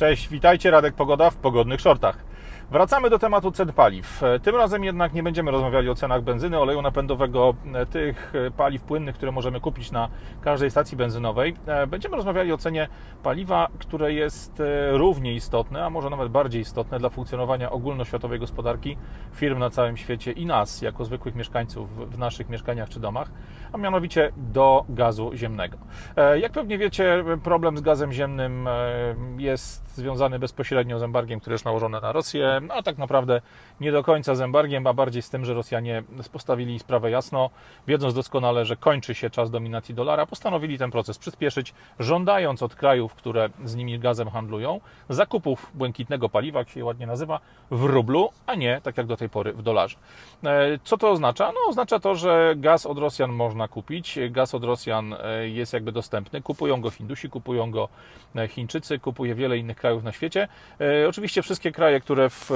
Cześć, witajcie, Radek Pogoda w pogodnych shortach. Wracamy do tematu cen paliw. Tym razem jednak nie będziemy rozmawiali o cenach benzyny, oleju napędowego, tych paliw płynnych, które możemy kupić na każdej stacji benzynowej. Będziemy rozmawiali o cenie paliwa, które jest równie istotne, a może nawet bardziej istotne dla funkcjonowania ogólnoświatowej gospodarki, firm na całym świecie i nas, jako zwykłych mieszkańców w naszych mieszkaniach czy domach, a mianowicie do gazu ziemnego. Jak pewnie wiecie, problem z gazem ziemnym jest związany bezpośrednio z embargiem, które jest nałożone na Rosję a tak naprawdę nie do końca z embargiem, a bardziej z tym, że Rosjanie postawili sprawę jasno, wiedząc doskonale, że kończy się czas dominacji dolara, postanowili ten proces przyspieszyć, żądając od krajów, które z nimi gazem handlują, zakupów błękitnego paliwa, jak się ładnie nazywa, w rublu, a nie tak jak do tej pory w dolarze. E, co to oznacza? No oznacza to, że gaz od Rosjan można kupić, gaz od Rosjan e, jest jakby dostępny, kupują go Hindusi, kupują go e, Chińczycy, kupuje wiele innych krajów na świecie. Oczywiście wszystkie kraje, które w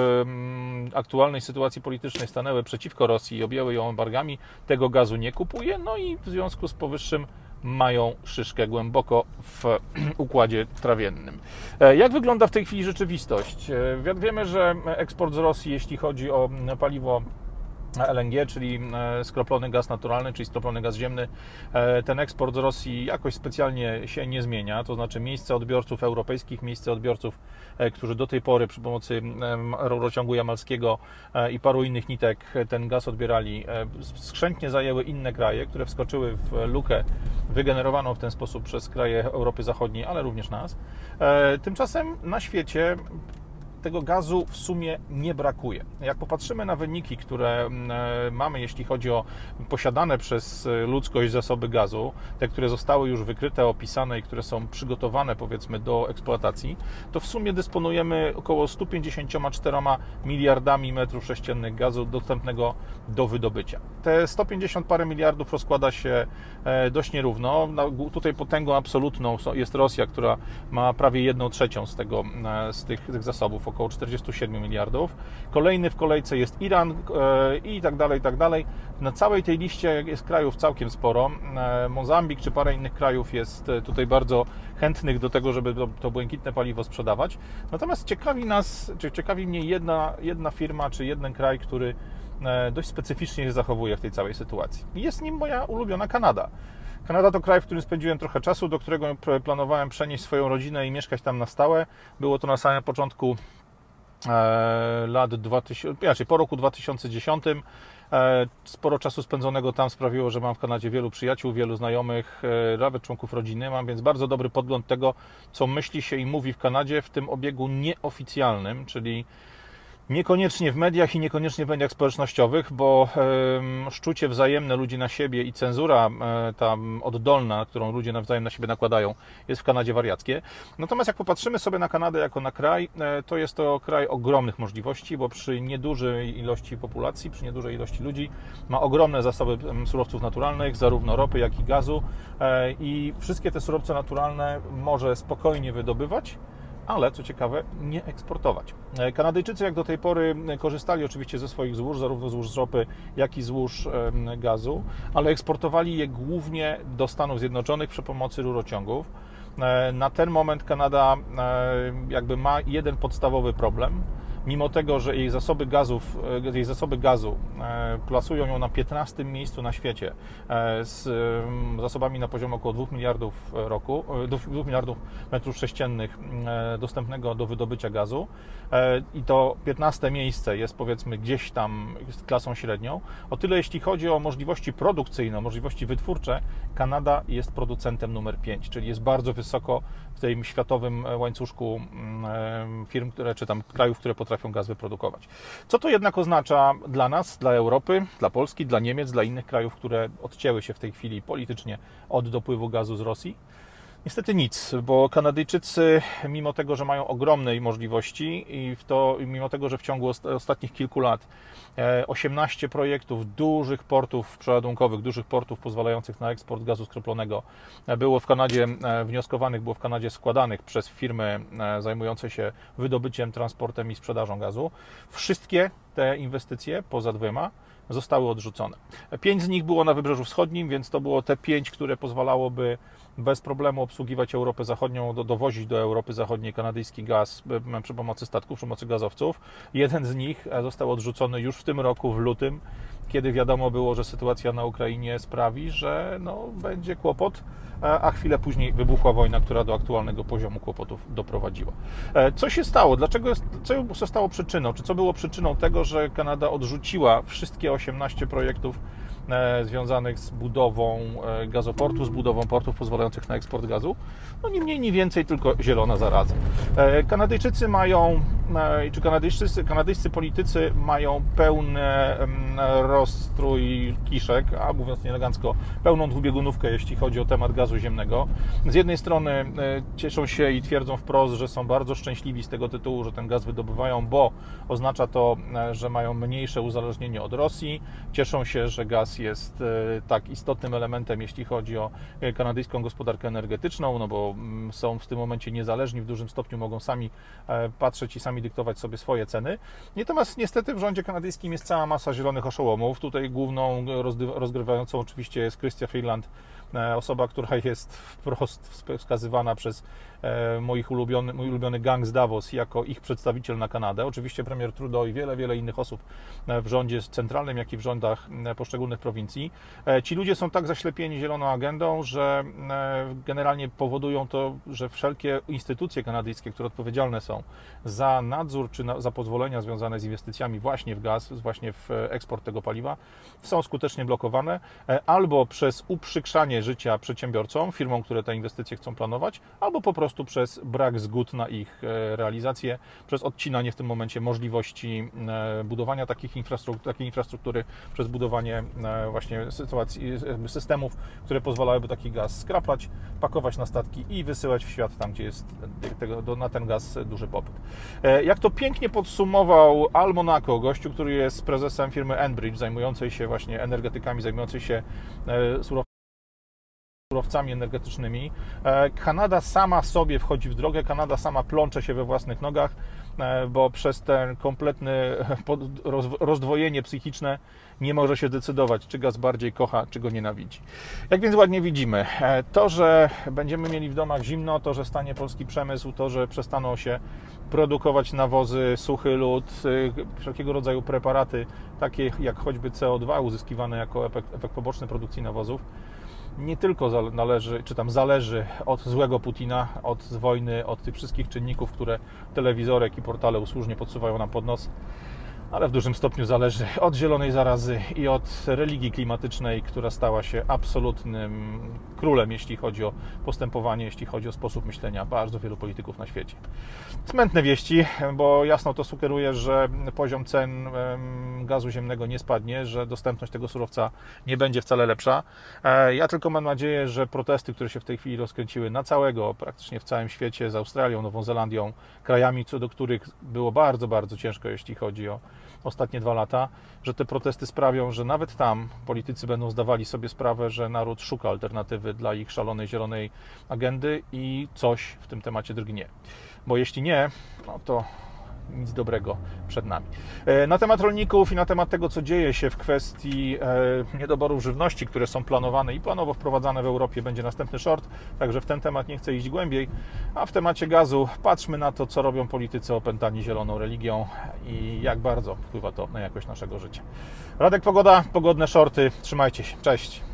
aktualnej sytuacji politycznej stanęły przeciwko Rosji i objęły ją embargami, tego gazu nie kupuje, no i w związku z powyższym mają szyszkę głęboko w układzie trawiennym. E, jak wygląda w tej chwili rzeczywistość? E, wiemy, że eksport z Rosji, jeśli chodzi o paliwo LNG, czyli e, skroplony gaz naturalny, czyli skroplony gaz ziemny, e, ten eksport z Rosji jakoś specjalnie się nie zmienia, to znaczy miejsce odbiorców europejskich, miejsce odbiorców, e, którzy do tej pory przy pomocy rurociągu jamalskiego i paru innych nitek ten gaz odbierali, skrzętnie zajęły inne kraje, które wskoczyły w lukę wygenerowaną w ten sposób przez kraje Europy Zachodniej, ale również nas. Tymczasem na świecie tego gazu w sumie nie brakuje. Jak popatrzymy na wyniki, które mm, e, mamy, jeśli chodzi o posiadane przez e, ludzkość zasoby gazu, te, które zostały już wykryte, opisane i które są przygotowane powiedzmy do eksploatacji, to w sumie dysponujemy około 154 miliardami metrów sześciennych gazu dostępnego do wydobycia. Te 150 parę miliardów rozkłada się e, dość nierówno. Tutaj potęgą absolutną jest Rosja, która ma prawie 1 trzecią z, tego, z tych, tych zasobów, około 47 miliardów. Kolejny w kolejce jest Iran e, i tak dalej, i tak dalej. Na całej tej liście jest krajów całkiem sporo. E, Mozambik czy parę innych krajów jest e, tutaj bardzo chętnych do tego, żeby to, to błękitne paliwo sprzedawać. Natomiast ciekawi nas, czy ciekawi mnie jedna, jedna firma, czy jeden kraj, który dość specyficznie się zachowuje w tej całej sytuacji. Jest nim moja ulubiona Kanada. Kanada to kraj, w którym spędziłem trochę czasu, do którego planowałem przenieść swoją rodzinę i mieszkać tam na stałe. Było to na samym początku lat 2000, znaczy po roku 2010. E, sporo czasu spędzonego tam sprawiło, że mam w Kanadzie wielu przyjaciół, wielu znajomych, e, nawet członków rodziny. Mam więc bardzo dobry podgląd tego, co myśli się i mówi w Kanadzie w tym obiegu nieoficjalnym, czyli Niekoniecznie w mediach i niekoniecznie w mediach społecznościowych, bo szczucie wzajemne ludzi na siebie i cenzura e, ta oddolna, którą ludzie nawzajem na siebie nakładają, jest w Kanadzie wariackie. Natomiast jak popatrzymy sobie na Kanadę jako na kraj, e, to jest to kraj ogromnych możliwości, bo przy niedużej ilości populacji, przy niedużej ilości ludzi ma ogromne zasoby surowców naturalnych, zarówno ropy, jak i gazu e, i wszystkie te surowce naturalne może spokojnie wydobywać ale co ciekawe, nie eksportować. E, Kanadyjczycy jak do tej pory korzystali oczywiście ze swoich złóż, zarówno złóż ropy, jak i złóż gazu, ale eksportowali je głównie do Stanów Zjednoczonych przy pomocy rurociągów. E, na ten moment Kanada e, jakby ma jeden podstawowy problem, mimo tego, że jej zasoby, gazów, e, jej zasoby gazu e, plasują ją na 15 miejscu na świecie e, z zasobami na poziomie około 2 miliardów roku, 2 miliardów metrów sześciennych dostępnego do wydobycia gazu i to 15 miejsce jest powiedzmy gdzieś tam klasą średnią. O tyle jeśli chodzi o możliwości produkcyjne, możliwości wytwórcze, Kanada jest producentem numer 5, czyli jest bardzo wysoko w tym światowym łańcuszku firm, które, czy tam krajów, które potrafią potrafią gaz wyprodukować. Co to jednak oznacza dla nas, dla Europy, dla Polski, dla Niemiec, dla innych krajów, które odcięły się w tej chwili politycznie od dopływu gazu z Rosji? Niestety nic, bo Kanadyjczycy, mimo tego, że mają ogromne możliwości i w to, mimo tego, że w ciągu ostatnich kilku lat 18 e, projektów dużych portów przeładunkowych, dużych portów pozwalających na eksport gazu skroplonego e, było w Kanadzie e, wnioskowanych, było w Kanadzie składanych przez firmy zajmujące się wydobyciem, transportem i sprzedażą gazu. Wszystkie te inwestycje, poza dwoma, zostały odrzucone. Pięć z nich było na Wybrzeżu Wschodnim, więc to było te pięć, które pozwalałoby bez problemu obsługiwać Europę Zachodnią, do, dowozić do Europy Zachodniej kanadyjski gaz e, przy pomocy statków, przy pomocy gazowców. Jeden z nich e, został odrzucony już w tym roku, w lutym, kiedy wiadomo było, że sytuacja na Ukrainie sprawi, że no, będzie kłopot, a chwilę później wybuchła wojna, która do aktualnego poziomu kłopotów doprowadziła. Co się stało? Dlaczego, co zostało przyczyną? Czy co było przyczyną tego, że Kanada odrzuciła wszystkie 18 projektów E, związanych z budową e, gazoportu, z budową portów pozwalających na eksport gazu. No nie mniej, nie więcej, tylko zielona zaraza. E, Kanadyjczycy mają, czy kanadyjscy, kanadyjscy politycy mają pełny rozstrój kiszek, a mówiąc nieelegancko, pełną dwubiegunówkę, jeśli chodzi o temat gazu ziemnego. Z jednej strony cieszą się i twierdzą wprost, że są bardzo szczęśliwi z tego tytułu, że ten gaz wydobywają, bo oznacza to, że mają mniejsze uzależnienie od Rosji. Cieszą się, że gaz jest e, tak istotnym elementem, jeśli chodzi o e, kanadyjską gospodarkę energetyczną, no bo mm, są w tym momencie niezależni, w dużym stopniu mogą sami e, patrzeć i sami dyktować sobie swoje ceny. Natomiast niestety w rządzie kanadyjskim jest cała masa zielonych oszołomów. Tutaj główną rozgrywającą oczywiście jest Christia Freeland, osoba, która jest wprost wskazywana przez moich ulubiony, mój ulubiony gang z Davos jako ich przedstawiciel na Kanadę. Oczywiście premier Trudeau i wiele, wiele innych osób w rządzie centralnym, jak i w rządach poszczególnych prowincji. Ci ludzie są tak zaślepieni zieloną agendą, że generalnie powodują to, że wszelkie instytucje kanadyjskie, które odpowiedzialne są za nadzór czy za pozwolenia związane z inwestycjami właśnie w gaz, właśnie w eksport tego paliwa, są skutecznie blokowane albo przez uprzykrzanie życia przedsiębiorcom, firmom, które te inwestycje chcą planować, albo po prostu przez brak zgód na ich e, realizację, przez odcinanie w tym momencie możliwości e, budowania takich infrastruktur, takiej infrastruktury, przez budowanie e, właśnie sytuacji, systemów, które pozwalałyby taki gaz skraplać, pakować na statki i wysyłać w świat tam, gdzie jest na ten gaz duży popyt. Jak to pięknie podsumował Al Monaco, gościu, który jest prezesem firmy Enbridge, zajmującej się właśnie energetykami, zajmującej się surowcami surowcami energetycznymi. E, Kanada sama sobie wchodzi w drogę, Kanada sama plącze się we własnych nogach, e, bo przez ten kompletny rozdwojenie psychiczne nie może się decydować, czy gaz bardziej kocha, czy go nienawidzi. Jak więc ładnie widzimy, e, to, że będziemy mieli w domach zimno, to, że stanie polski przemysł, to, że przestaną się produkować nawozy, suchy lód, wszelkiego rodzaju preparaty, takie jak choćby CO2 uzyskiwane jako efekt, efekt poboczny produkcji nawozów, nie tylko należy, czy tam zależy od złego Putina, od wojny, od tych wszystkich czynników, które telewizorek i portale usłużnie podsuwają nam pod nos, ale w dużym stopniu zależy od zielonej zarazy i od religii klimatycznej, która stała się absolutnym królem, jeśli chodzi o postępowanie, jeśli chodzi o sposób myślenia bardzo wielu polityków na świecie. Smętne wieści, bo jasno to sugeruje, że poziom cen gazu ziemnego nie spadnie, że dostępność tego surowca nie będzie wcale lepsza. E, ja tylko mam nadzieję, że protesty, które się w tej chwili rozkręciły na całego, praktycznie w całym świecie, z Australią, Nową Zelandią, krajami, co do których było bardzo, bardzo ciężko, jeśli chodzi o ostatnie dwa lata, że te protesty sprawią, że nawet tam politycy będą zdawali sobie sprawę, że naród szuka alternatywy dla ich szalonej zielonej agendy i coś w tym temacie drgnie. Bo jeśli nie, no to nic dobrego przed nami. E, na temat rolników i na temat tego, co dzieje się w kwestii e, niedoborów żywności, które są planowane i planowo wprowadzane w Europie, będzie następny short, także w ten temat nie chcę iść głębiej. A w temacie gazu patrzmy na to, co robią politycy opętani zieloną religią i jak bardzo wpływa to na jakość naszego życia. Radek Pogoda, pogodne shorty. Trzymajcie się. Cześć.